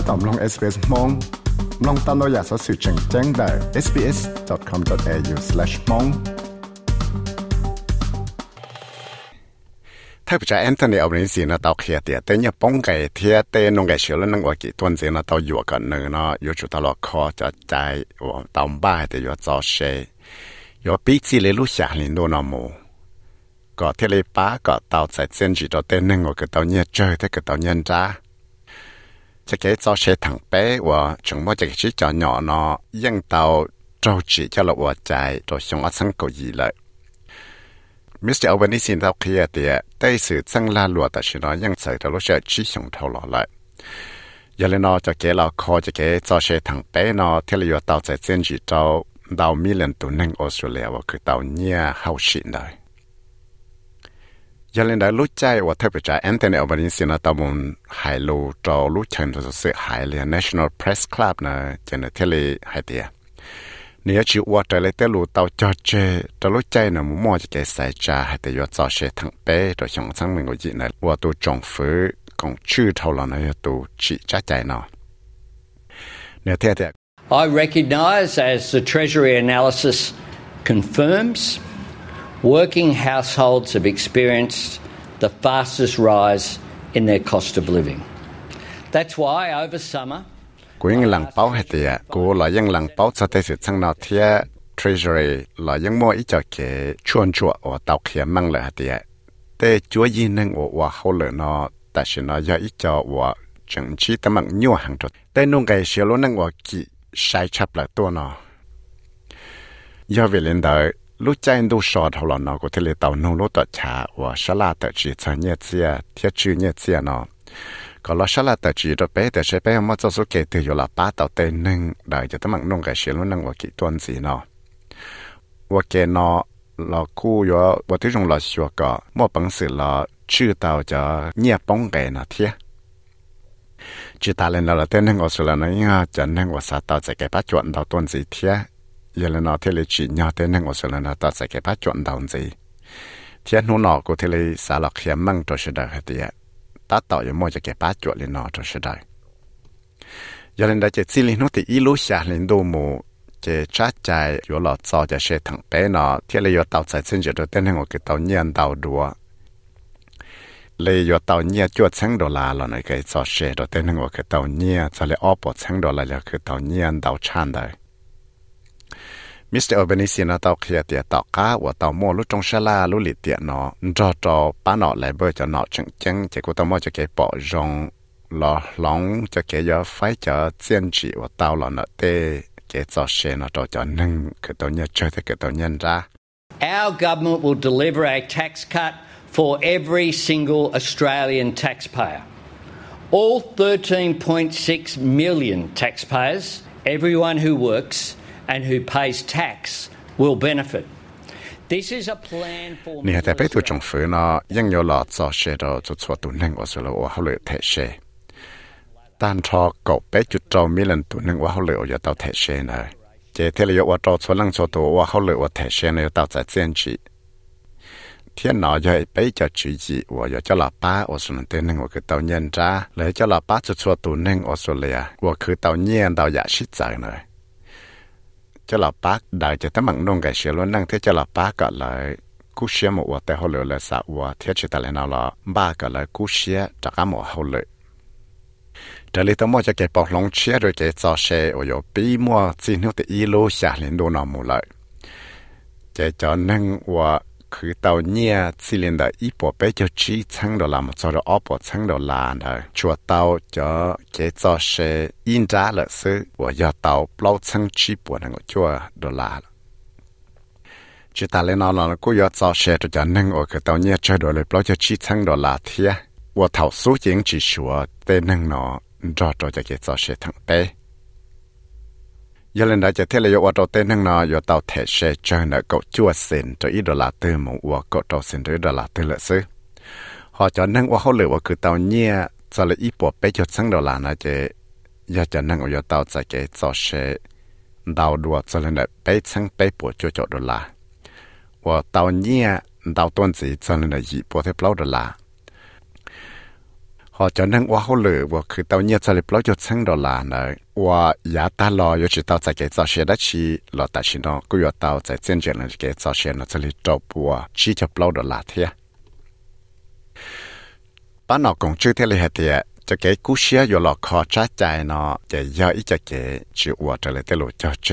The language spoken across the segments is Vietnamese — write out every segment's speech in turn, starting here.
ถ้าตอมลง SBS มองลองตามเราอยากสอสื่อแจ้งแจ้งได้ sbs.com.au/mong ถ้าไปจะแอนโทนีเอาเรื่องสินะตาวเขียเตียแต่เนี่ยป้องไก่เทียเตนงไก่เชื่อแล้วนั่งว่ากี่ตัวสินะตาวอยู่กันเนื้อเนาะอยู่จุดตลอดคอจะใจว่าตาวบ้าแต่อยู่จอเชยอยู่ปีจีเลยลูกชาลินโดนอมูก็เทเลป้าก็ตาวใส่เส้นจีตัวเต้นนึงว่าก็ตาวเนี่ยเจอแต่ก็ตาวเนี่ยจ้า 这个做些糖白我全部这个是叫鸟呢，用到周指叫了我在做熊阿生狗一了。Mr. Albanese 到企业的，但是增拉落的是呢，用在的路上只熊头落来。有了呢，就给了靠这个做些糖白呢，贴了要到在政治到到米兰都能澳大利亚我去到你好些来。 ยันเลนได้รู้ใจว่าเธอไปจ่ายแอนเทนีออบานิสินะตามุนหายลูจอรู้เชิญตัวเสือหายเลย National Press Club นะเจนเทเลหายเตียเนี่ยชิวว่าแต่เลยเตลูเตาจอเจตรู้ใจนะมุมอจะใจใส่จ่าหายเตียจอเชทั้งเป้ตัวชงทั้งมึงก็จีนะว่าตัวจงฟื้นของชื่อเท่าเรานะตัวจีจ้าใจเนาะเนี่ยเท่ I recognise as the Treasury analysis confirms working households have experienced the fastest rise in their cost of living. That's why over summer, của những làng báo hay thì cô là những lăng báo cho tới sự sang nào thì treasury là những mua ít cho cái chuan chuột ở tàu kia mang lại thì để chúa gì nên ở ở hậu lửa nó tại sao nó do ít cho ở chẳng chỉ tấm mạng nhiều hàng thuật để nông cái xe luôn năng ở kỳ sai chấp lại tua nó do về lên đời lúc chạy đâu sọ thầu là nó có thể lấy tàu nông lúc tọt trả và sá la tự chỉ cho nhẹ chia thiết chữ nhẹ chia nó có lo sát là tờ chỉ đó bé tờ sẽ bé mà cho số kể từ giờ là ba tàu tên nâng đại cho tấm bằng nông cái xe luôn nâng và kỹ tuần gì nó và kể nó là khu yo và thứ trong là xua cả mà bằng sự là chưa tàu cho nhẹ bóng cái nó thiệt chỉ ta lên là tên nâng ở số là nó nha chân nâng vào sát tàu sẽ cái bắt chuẩn tàu tuần gì thiệt giờ là nó thế là chỉ nhau tên nâng ở số là nó sẽ cái bắt chuẩn đồng gì thiệt nó nọ của thế là xả lọc hiểm măng cho sự đời hết tiệt ta tạo cho mọi cái bát chuột lên nó cho sẽ đại giờ lên đây chỉ chỉ lên nó thì ít lúc xa lên đồ mù cái trái trái có lọ cho cho sẽ thằng bé nó thì là có tàu chạy trên chỗ tên hàng cái tàu nhiên tàu đùa lấy có tàu nhiên chuột sáng đô la là này cái cho sẽ đồ tên hàng cái tàu nhiên cho lấy ốp sáng đô la là cái tàu nhiên tàu chan đấy Mr. Albanese nó tàu kia tiệt tàu cá và tàu mua lúc trong sala lúc lì tiệt nó cho cho bán nó lại bơi cho nó chẳng chẳng chỉ có tàu mua cho cái bỏ rong lò lóng cho cái giờ phải cho chiến chỉ, và tàu là nó tê cái cho xe nó cho cho nâng cái tàu nhân chơi cái tàu nhân ra. Our government will deliver a tax cut for every single Australian taxpayer. All 13.6 million taxpayers, everyone who works, and who pays tax will benefit. Nhi hạt bé tu trong phứ nó ยัง nhiều lọ cho xe đồ cho cho tu nâng của sự lỗ hậu lệ thể xe. Tan cho cậu bé chút trâu mi lần tu nâng của hậu lệ ở tàu thể xe này. Chế thế là yếu trâu cho lăng cho tu của hậu lệ ở thể xe này tàu giải diện trị. Thiên nó dạy bé cho chú gì và yếu cho là ba ở sự tu nâng của cái tàu nhân ra lấy cho là ba cho cho tu nâng ở sự lệ của cứ tàu nhiên tàu giả sĩ giải này cho là bác đại cho tấm bằng nông cái xe luôn. Năng thế cho là bác cả lại cú xe một vật tại hồ lửa là sao và thiết chỉ ta nào là ba cả lại cú xe chắc cả một hồ lửa. Trở lại tấm cho cái bọc lông xe rồi cái cho xe ở chỗ mua xin nó thì y lô xả lên đồ nào một lại. Cái cho năng và คือเต่าเนี่ยสิเลนดอีปอเปเจ้าชี้ชังดอลามาจอดอปอชังดอลาเนอชัวเต่าจอเกจอเชอินจ้าละซื้อว่ายาเต่าเปล่าชังชี้ปวนังชัวดอลาจิตาเลนอนอนกูยอจอเชตัวจอนึงโอคือเต่าเนี่ยเจอดอเลยเปล่าจะชี้ชังดอลาเทียว่าเท่าสู้จริงจีชัวเตนึงเนาะรอดรอจะเกจอเชทั้งเต giờ lên đã chạy theo là yêu tàu tên năng nọ yêu tàu thể xe cho nợ cậu chua xin cho ít đô la tư một ua cậu xin rưỡi đô la tư lợi sư. Họ cho năng ua hậu lửa ua cứ tàu nhia, cho là ít bộ bé cho sáng đô la nọ giờ cho năng yêu tàu chạy cho xe đào đùa cho lên đã bé sáng bé bộ cho cho đô la ua tàu nhia đào tuần gì cho nên là gì bộ thế bao đô la họ cho năng ua hậu lửa ua cứ tàu nhia cho là bao cho sáng đô la nọ ยอยู่หลอกคอจ้าใจเนาะจะย่อยจะเกิดจีว่าจะเลยตลอดจะเจ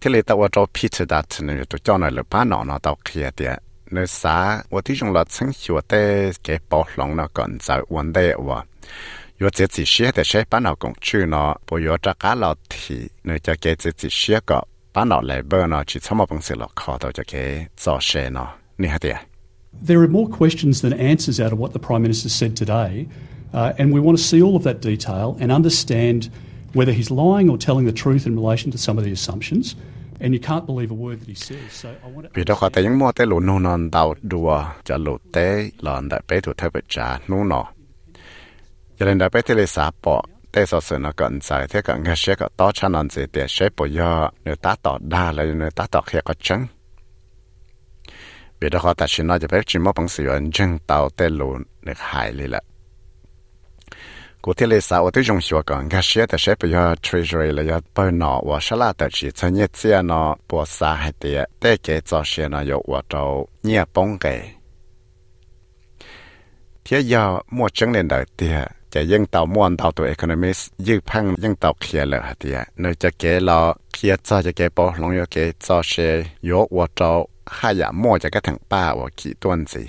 ที่เลยตัวเราพิจารณาเนี่ยตัวเจ้าหน่อยหรือป้านอกเนาะตัวเคลียร์เดีย nơi xã tôi tí trong là sinh hiệu tê cái bảo lòng nó còn Giờ vấn đề và yo chỉ chỉ xe để xe bán nào cũng chưa nó bây giờ cho cá lọ thì nơi cho cái chỉ chỉ xe có bán nào lại bơ nó chỉ xong một bằng sự là khó đâu cho cái cho xe nó nè hả There are more questions than answers out of what the Prime Minister said today, uh, and we want to see all of that detail and understand whether he's lying or telling the truth in relation to some of the assumptions. And you can't believe a word that he says. So I want to. Vì đó họ tại những mua tế lũ nô non đào đùa cho lũ tế lòn đại bế thủ thay bật trà nô nọ Cho nên đại bế tế lê xá bỏ tế sở sự nó gần dài thế cả nghe xe cả to chăn nòn gì để xe bỏ do nếu ta tỏ đa là nếu ta tỏ khía có chân. Vì đó họ tại chỉ nói cho bế chỉ mua bằng sự ẩn chân tàu tế lũ được hại lì lại. 古天里啥我都用学讲，俺写的是不要 treasury 了，要不闹我是拉的去，从你这呢不啥还得，得给早些呢要我找你帮给。天要莫整年的的， จะยังเต่ามวนเต่าตัว economist ยืดพังยังเต่าเคลียเลยฮะเดียเนจะเกลอเคลียจะจะเกปอลงยเกจอเชยกว่าเจ้าหายามั่วจะก็ถึงป้าว่ากี่ต้นสิ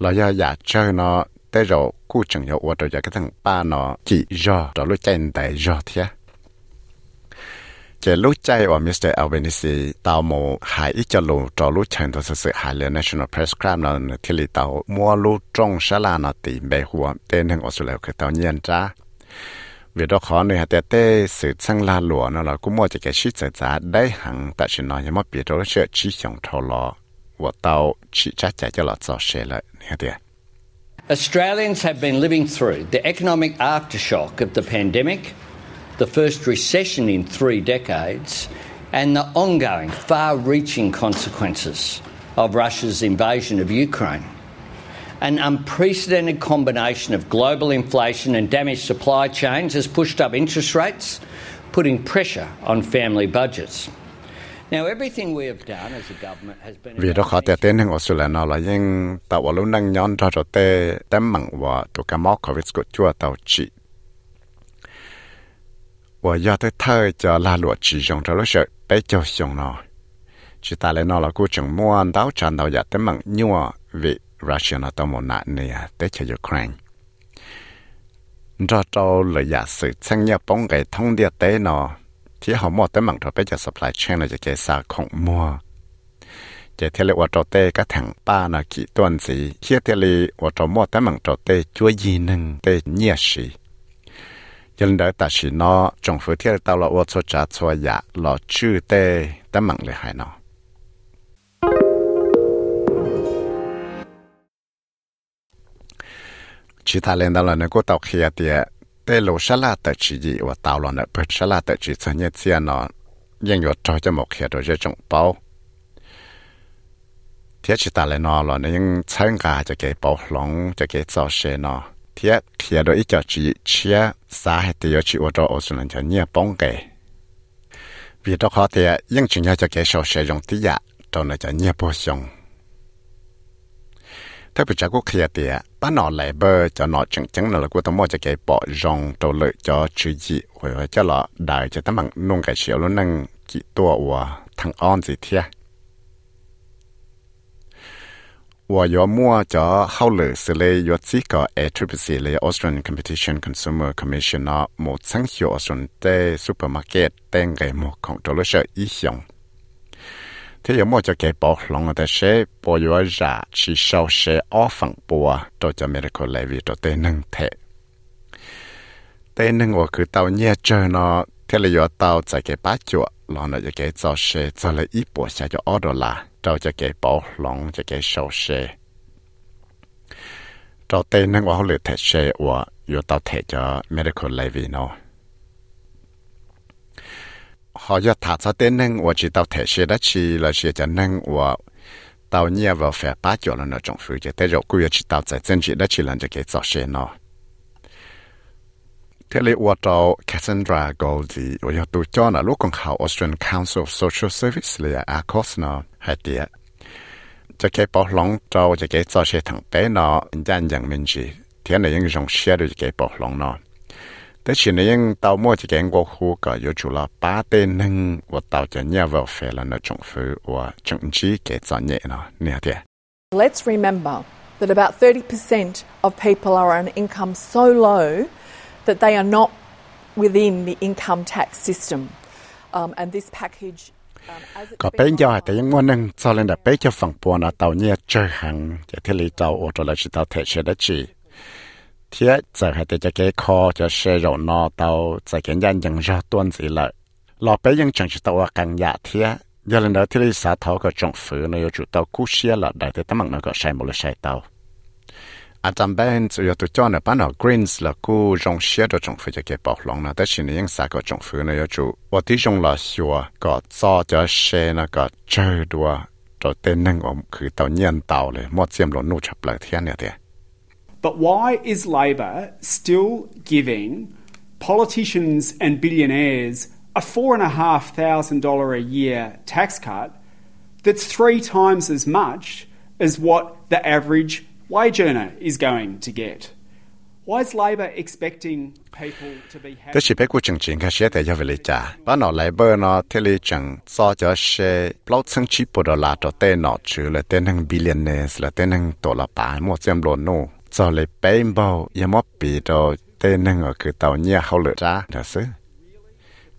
เราอยากอยากเจอเนาะ tế rồi cú chẳng hiểu ở đây cái thằng ba nó chỉ do đó lúc chạy đại do thế cái lúc chạy ở Mr. Albanese tàu mù hại ít cho lù cho lúc chạy đó sự hại lên National Press Club nó thì lì tàu mua lúc trong sa la nó tìm bề hùa tên hàng Australia cái tàu nhiên ra vì đó khó này hạt tê sự sang la lụa nó là cũng mua cho cái shit giờ giá đấy hàng tại chỉ nói nhưng mà biết đó sẽ chỉ dùng thâu lọ và tàu chỉ chắc chạy cho lọ cho xe lại nè Australians have been living through the economic aftershock of the pandemic, the first recession in three decades, and the ongoing far reaching consequences of Russia's invasion of Ukraine. An unprecedented combination of global inflation and damaged supply chains has pushed up interest rates, putting pressure on family budgets. vì đó khó tiệt tên hàng Australia nó là những tàu vào lúc năng nhon cho cho tê tém mặn và tụ cá móc COVID của chua tàu trị và do tới thời cho la lụa chỉ dùng cho lúc sợ bé cho dùng nó chỉ ta lại nó là cô chừng mua đáo tràn đào giả tém mặn nhua vì Russia nó tao một nạn này tới cho Ukraine cho cho lời giả sự sang nhập bóng cái thông địa tế nó thì họ mua tới mảng cho bây giờ supply chain là cái sao không mua chỉ thế là 我做的个糖巴呢，几段子，现在里我做么的忙做的做艺能的热 ยังเดตัดสินอจงฟื้นเที่ยวตาลอวชจัดชวยะหลอชื่อเต้ตั้มังเลยหายนอชิตาเลนตาลอเนก็ตอกเฮียเตียเต้โลชลาตจีจีว่าตาลอเนเปิดชลาตจีเสนียเสียนอยังอยู่จอจะหมกเฮียโดยจะจงเป้าเทียชิตาเลนอลอเนยังเชิงกาจะเก็บเป้าหลงจะเก็บเจ้าเชนอ ทียเขียดโดยอีจอจีเชียสาเหตุยชิวจอโอสุนันจะเนี่ยป้องเกvì đó khó thì nhưng chúng ta cho cái sổ sử dụng tí dạ trong này cho nhiều bổ sung thế bây giờ cũng kia thì bắt nó lại bơ cho nó chẳng chẳng là của tao mua cho cái bỏ rong đầu lợi cho chữ gì hoặc cho nó đại cho tao bằng nông cái xíu luôn năng chỉ tua và thằng on gì thế 我要 mua cho hậu lử xử lý yo chỉ có ACCC là Australian Competition Consumer Commission nó một sáng hiệu Australian supermarket tên cái một công trò lối sợ ý dụng thế giờ mua cho cái bảo lòng ở sẽ bảo yo ra chỉ sau sẽ offer bùa cho cho medical levy cho tên nâng thể tên nâng của cứ tàu nhẹ chơi nó thế là yo tàu tại cái bát chuột lòng là cái cho sẽ cho là ít bùa sẽ cho order là cho cho cái bỏ lòng cho cái sâu xe. Cho tên năng của họ thể xe và yo tàu thể cho medical levy nó. Họ cho thả cho tên năng và chỉ tao thể xe đã chỉ là xe cho năng và tàu nhia vào phải ba chỗ là nó trong phủ chỉ tới rồi cũng chỉ tàu tại chân chỉ đã chỉ lần cho cái sâu xe nó. เทเลวัตเอาแคสเซนดราโกลดีว่าอยากดูจอนะลูกของเขา Australian Council of Social Service เลยอาคอสเนาะให้เดียจะแกปอหลงเจ้าจะแกจะเชถังเป้เนาะยันยังมินจีเทียนยังจงเชื่อดูจะแกปอหลงเนาะแต่ชินยังเตามั่วจะแกงกัวคูก็อยู่จุลาป้าเตนึงว่าเตาจะเนี่ยว่าเฟลนะจงฟื้ว่าจงจีแกจะเนี่ยเนาะเนี่ยเดีย Let's remember that about 30% of people are on income so low that they are not within the income tax system. Um, and this package có bé giờ thì những món nâng cho lên là bé cho phần buồn là tàu nhẹ chơi hàng để thế lý tàu ô tô là chỉ tàu thể sẽ đã chỉ thiết giờ hay để cho cái kho cho xe rồi nó tàu giờ cái nhân dân ra tuần gì lại lò béยังchẳng chỉ tàu càng nhạt thiết giờ lần đầu thì lý xã thảo cái政府nó yêu chủ tàu cú xe là đại để tấm nó có sai một là sai tàu อาจารย์เบนสุยตุจอนปานอกรีนส์ละกูจงเชียดจงฟื้นจะเก็บปอกลงนะแต่ชินยังสาก็จงฟื้นนะยจูว่าที่จงละชัวก็ซ้อจะเชนะก็เจอดัวตัวเต้นนั่งอมคือตัวเงียนเตาเลยมอดเสียมหลนนู่ชับเลยเทียนเนี่ยเดีย But why is Labor still giving politicians and billionaires a four and a half thousand dollar a year tax cut that's three times as much as what the average vay Jonah is going to get. Why is labor expecting people to be happy? Tức chỉ biết của chương trình các sẽ tại giao về lịch trả. Bà nó lại bơ nó, thế lý chẳng, so cho xe lâu chân chỉ bộ đồ là cho tên nó chứ, là tên hàng này là tên hàng tổ là bà, mua xem lồn nô. Cho lấy bánh bao yếm mọc bì đồ tên hàng ở cửa tàu nhia hậu lửa ra. Đó chứ.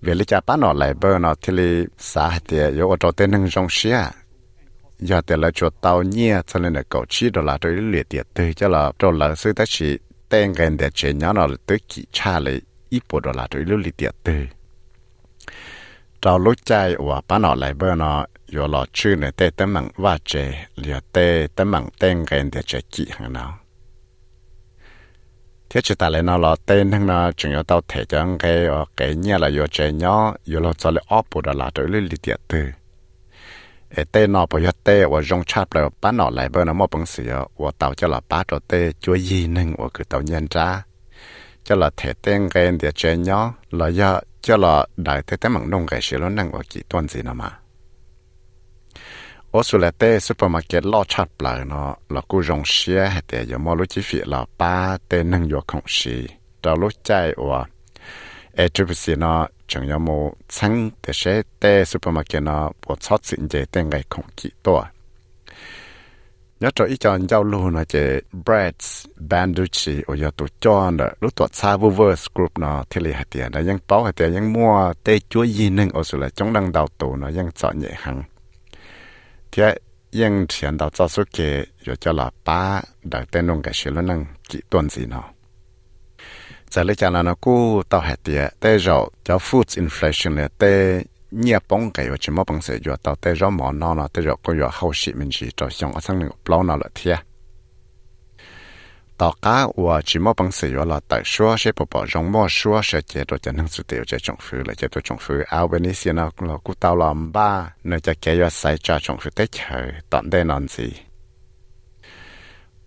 Về lịch trả bà nó lại bơ nó, thế lý xã hạt tìa yếu ở cho tên hàng rong xe giờ thì là chỗ tàu nhia, cho nên là cậu chỉ đó là tôi liệt tiệt từ cho là cho là sư ta chỉ tên gần để chế nhỏ nó tới kỳ cha lấy ít bộ đó là tôi liệt tiệt từ trao lúc chạy và bán nó lại bơ nó yếu là chữ này tên tấm bằng va chế liệt tên tấm bằng tên gần để chế kỳ hàng nào. Thế chỉ ta lại nó là tên thằng nó chúng yo tao thể cho ờ, cái cái nhia là yo chơi nhỏ yo lo cho lại ốp bộ đó là tôi lấy liệt từ ê tê nọ bây giờ tê và rong chạp lại bán nọ lại bên nó mua bằng sữa và tàu cho là bán rồi tê, chúa gì nâng và cứ tàu nhân ra cho là thể tên gen để chơi nhỏ là do, cho là đại tê tế mạng nông cái sữa nó nâng và chỉ gì nó mà. Ở số là tê, supermarket lo chạp lại nó, là cứ rong hay tê, giờ mua lối chi phí ba tê nâng vô không đó lối chạy và เอทริปซีเนาะ chẳng có một chẳng để sẽ để supermarket nó bộ chót xin để để ngày không kỹ to nhớ cho ý chọn giao lưu nó chế breads, banduchi ở giờ tụ chọn đó lúc tụ xa vô vô group nó thì lì hạt tiền đó ยัง báo hạt mua tê chúa gì nâng ở số là chống đăng đào tụ nó ยัง chọn nhẹ nhưng thì ยัง chuyển đào cho số kê cho là ba đợi tên nông cái sự nó năng kỹ tuần gì nào nó giờ lấy cho là nó cú tao hạt tiền tê rồi cho food inflation là tê nhẹ bông cái rồi chỉ mua bông sẽ rồi tao tê rồi mỏ nó nó tê rồi có rồi hậu sự mình chỉ cho xong ở sang những bao nó là thiệt tao cá và chỉ mua bằng sử dụng là tại số sẽ bảo bảo trong mua số sẽ chế độ cho năng suất tiêu cho trong phủ là chế độ trong phủ Albanese nó là cú tao làm ba nơi cho cái yo sai cho trong phủ tết chờ tận đây làm gì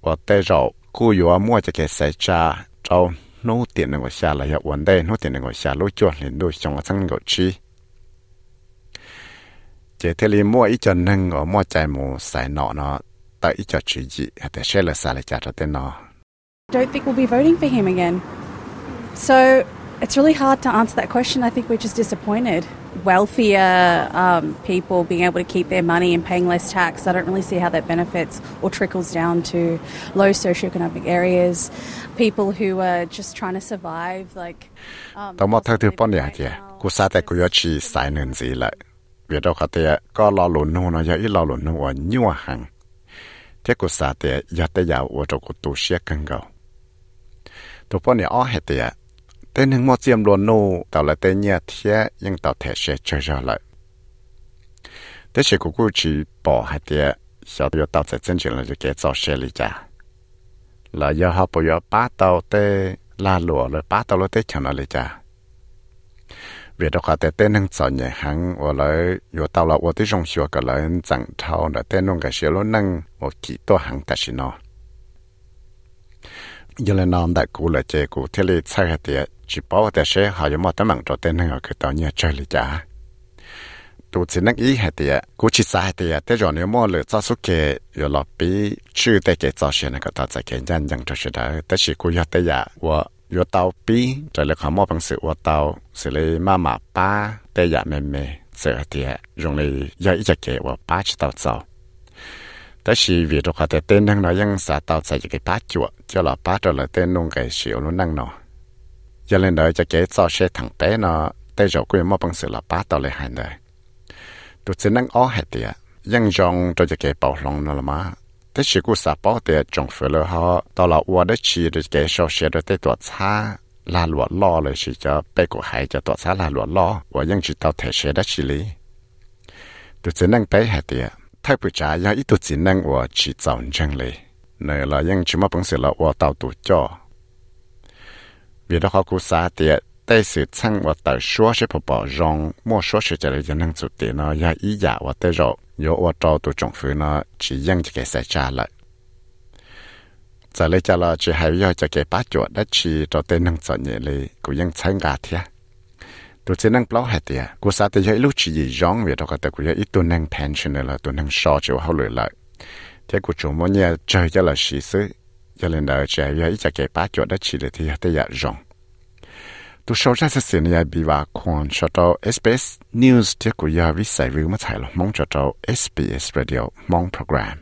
và tết rồi cú yo mua cho cái sai cho cho nô tiền nó ngồi xa là yo vấn đề nô tiền nó ngồi xa lối chuột liền đôi trong sang ngồi chi chế thế li mua ít cho nâng ở mua chạy mù xài nọ nó tại ít cho chỉ gì để sẽ là sai lại trả cho tên nó don't think we'll be voting for him again. So It's really hard to answer that question. I think we're just disappointed. Wealthier um, people being able to keep their money and paying less tax, I don't really see how that benefits or trickles down to low socioeconomic areas. People who are just trying to survive, like. Um, Tao mo tên hàng mò diêm luôn nô tạo là tên nhà thế nhưng tạo thể sẽ chơi ra lại. Thế sẽ của cô chỉ bỏ hai tia, sau đó tạo sẽ chân chuyển là cái kế xe lý trả là do họ bây giờ ba tàu tê, là lụa rồi ba tàu lối tê chẳng nói lý trả vì đó khá tên hàng sợ nhẹ hàng và lấy yo là ô tí rong xua cả lấy chẳng thao là tên nông cái xe lối năng và kỹ hàng cả xin nó giờ là nằm đại cụ là chế cụ thế là sai hết tiệt chỉ bảo hết sẽ họ giống một tấm bằng cho tên hàng cái tàu nhà chơi lý giả tụ chỉ năng ý hết tiệt cụ chỉ sai hết tiệt thế rồi nếu mà lựa cho số kề rồi là bị chữ tê cái cho xe cái tàu sẽ kiện nhân nhân cho đó thế chỉ cụ hết tiệt và yo tàu bi trở họ mua bằng sự và tàu sự lấy má ba tê giả mềm mềm sự hết tiệt rồi lấy giờ cái và ba chỉ tàu 但是为着话的电灯呢，用啥刀在一个把脚，叫了把着了电弄个小路弄呢。一人呢就给造些糖白呢，带着规模本事了把刀来喊的，都只能熬海的，用用着就给包容了嘛。但是故啥包的政府了哈，到了我的去的给小学的得多差。là lụa lo là chỉ cho bé của hai cho tọa xã là lụa lo và những chỉ tao thể sẽ đã xử lý. Tôi chỉ năng bé hạt tiền. 太不假呀，一肚子能我去找人嘞。那老人起码本事了，我到多教。为了好过啥的，但是趁我到说是不包容，莫说是这里就能做的呢，也一样我得肉，有我找到政府呢，只应这个在家了。在那家了，只还要这个八角的去找的能做业嘞，故应参加的。 ตัวเจนังเปล่าเหตุอ่ะกูสาแต่ยังลูกจีร้องเวทก็แต่กูยังอีตัวนัง pension ละตัวนังชอจะเขาเลยละเที่กูจมวันเนี่ยเจอจะละสีซื้อจะเล่นได้จะยังอีจะเก็บป้าจอดได้ชีเลยที่แต่อยากร้อง tu sau ra sẽ này bị và quan cho tàu SBS News tiếp của nhà viết sai view mà thay lo mong cho tàu SBS Radio mong program สามน้องตัวอยากสอสื่อตรงในนอนสีลาน้องตั้งแ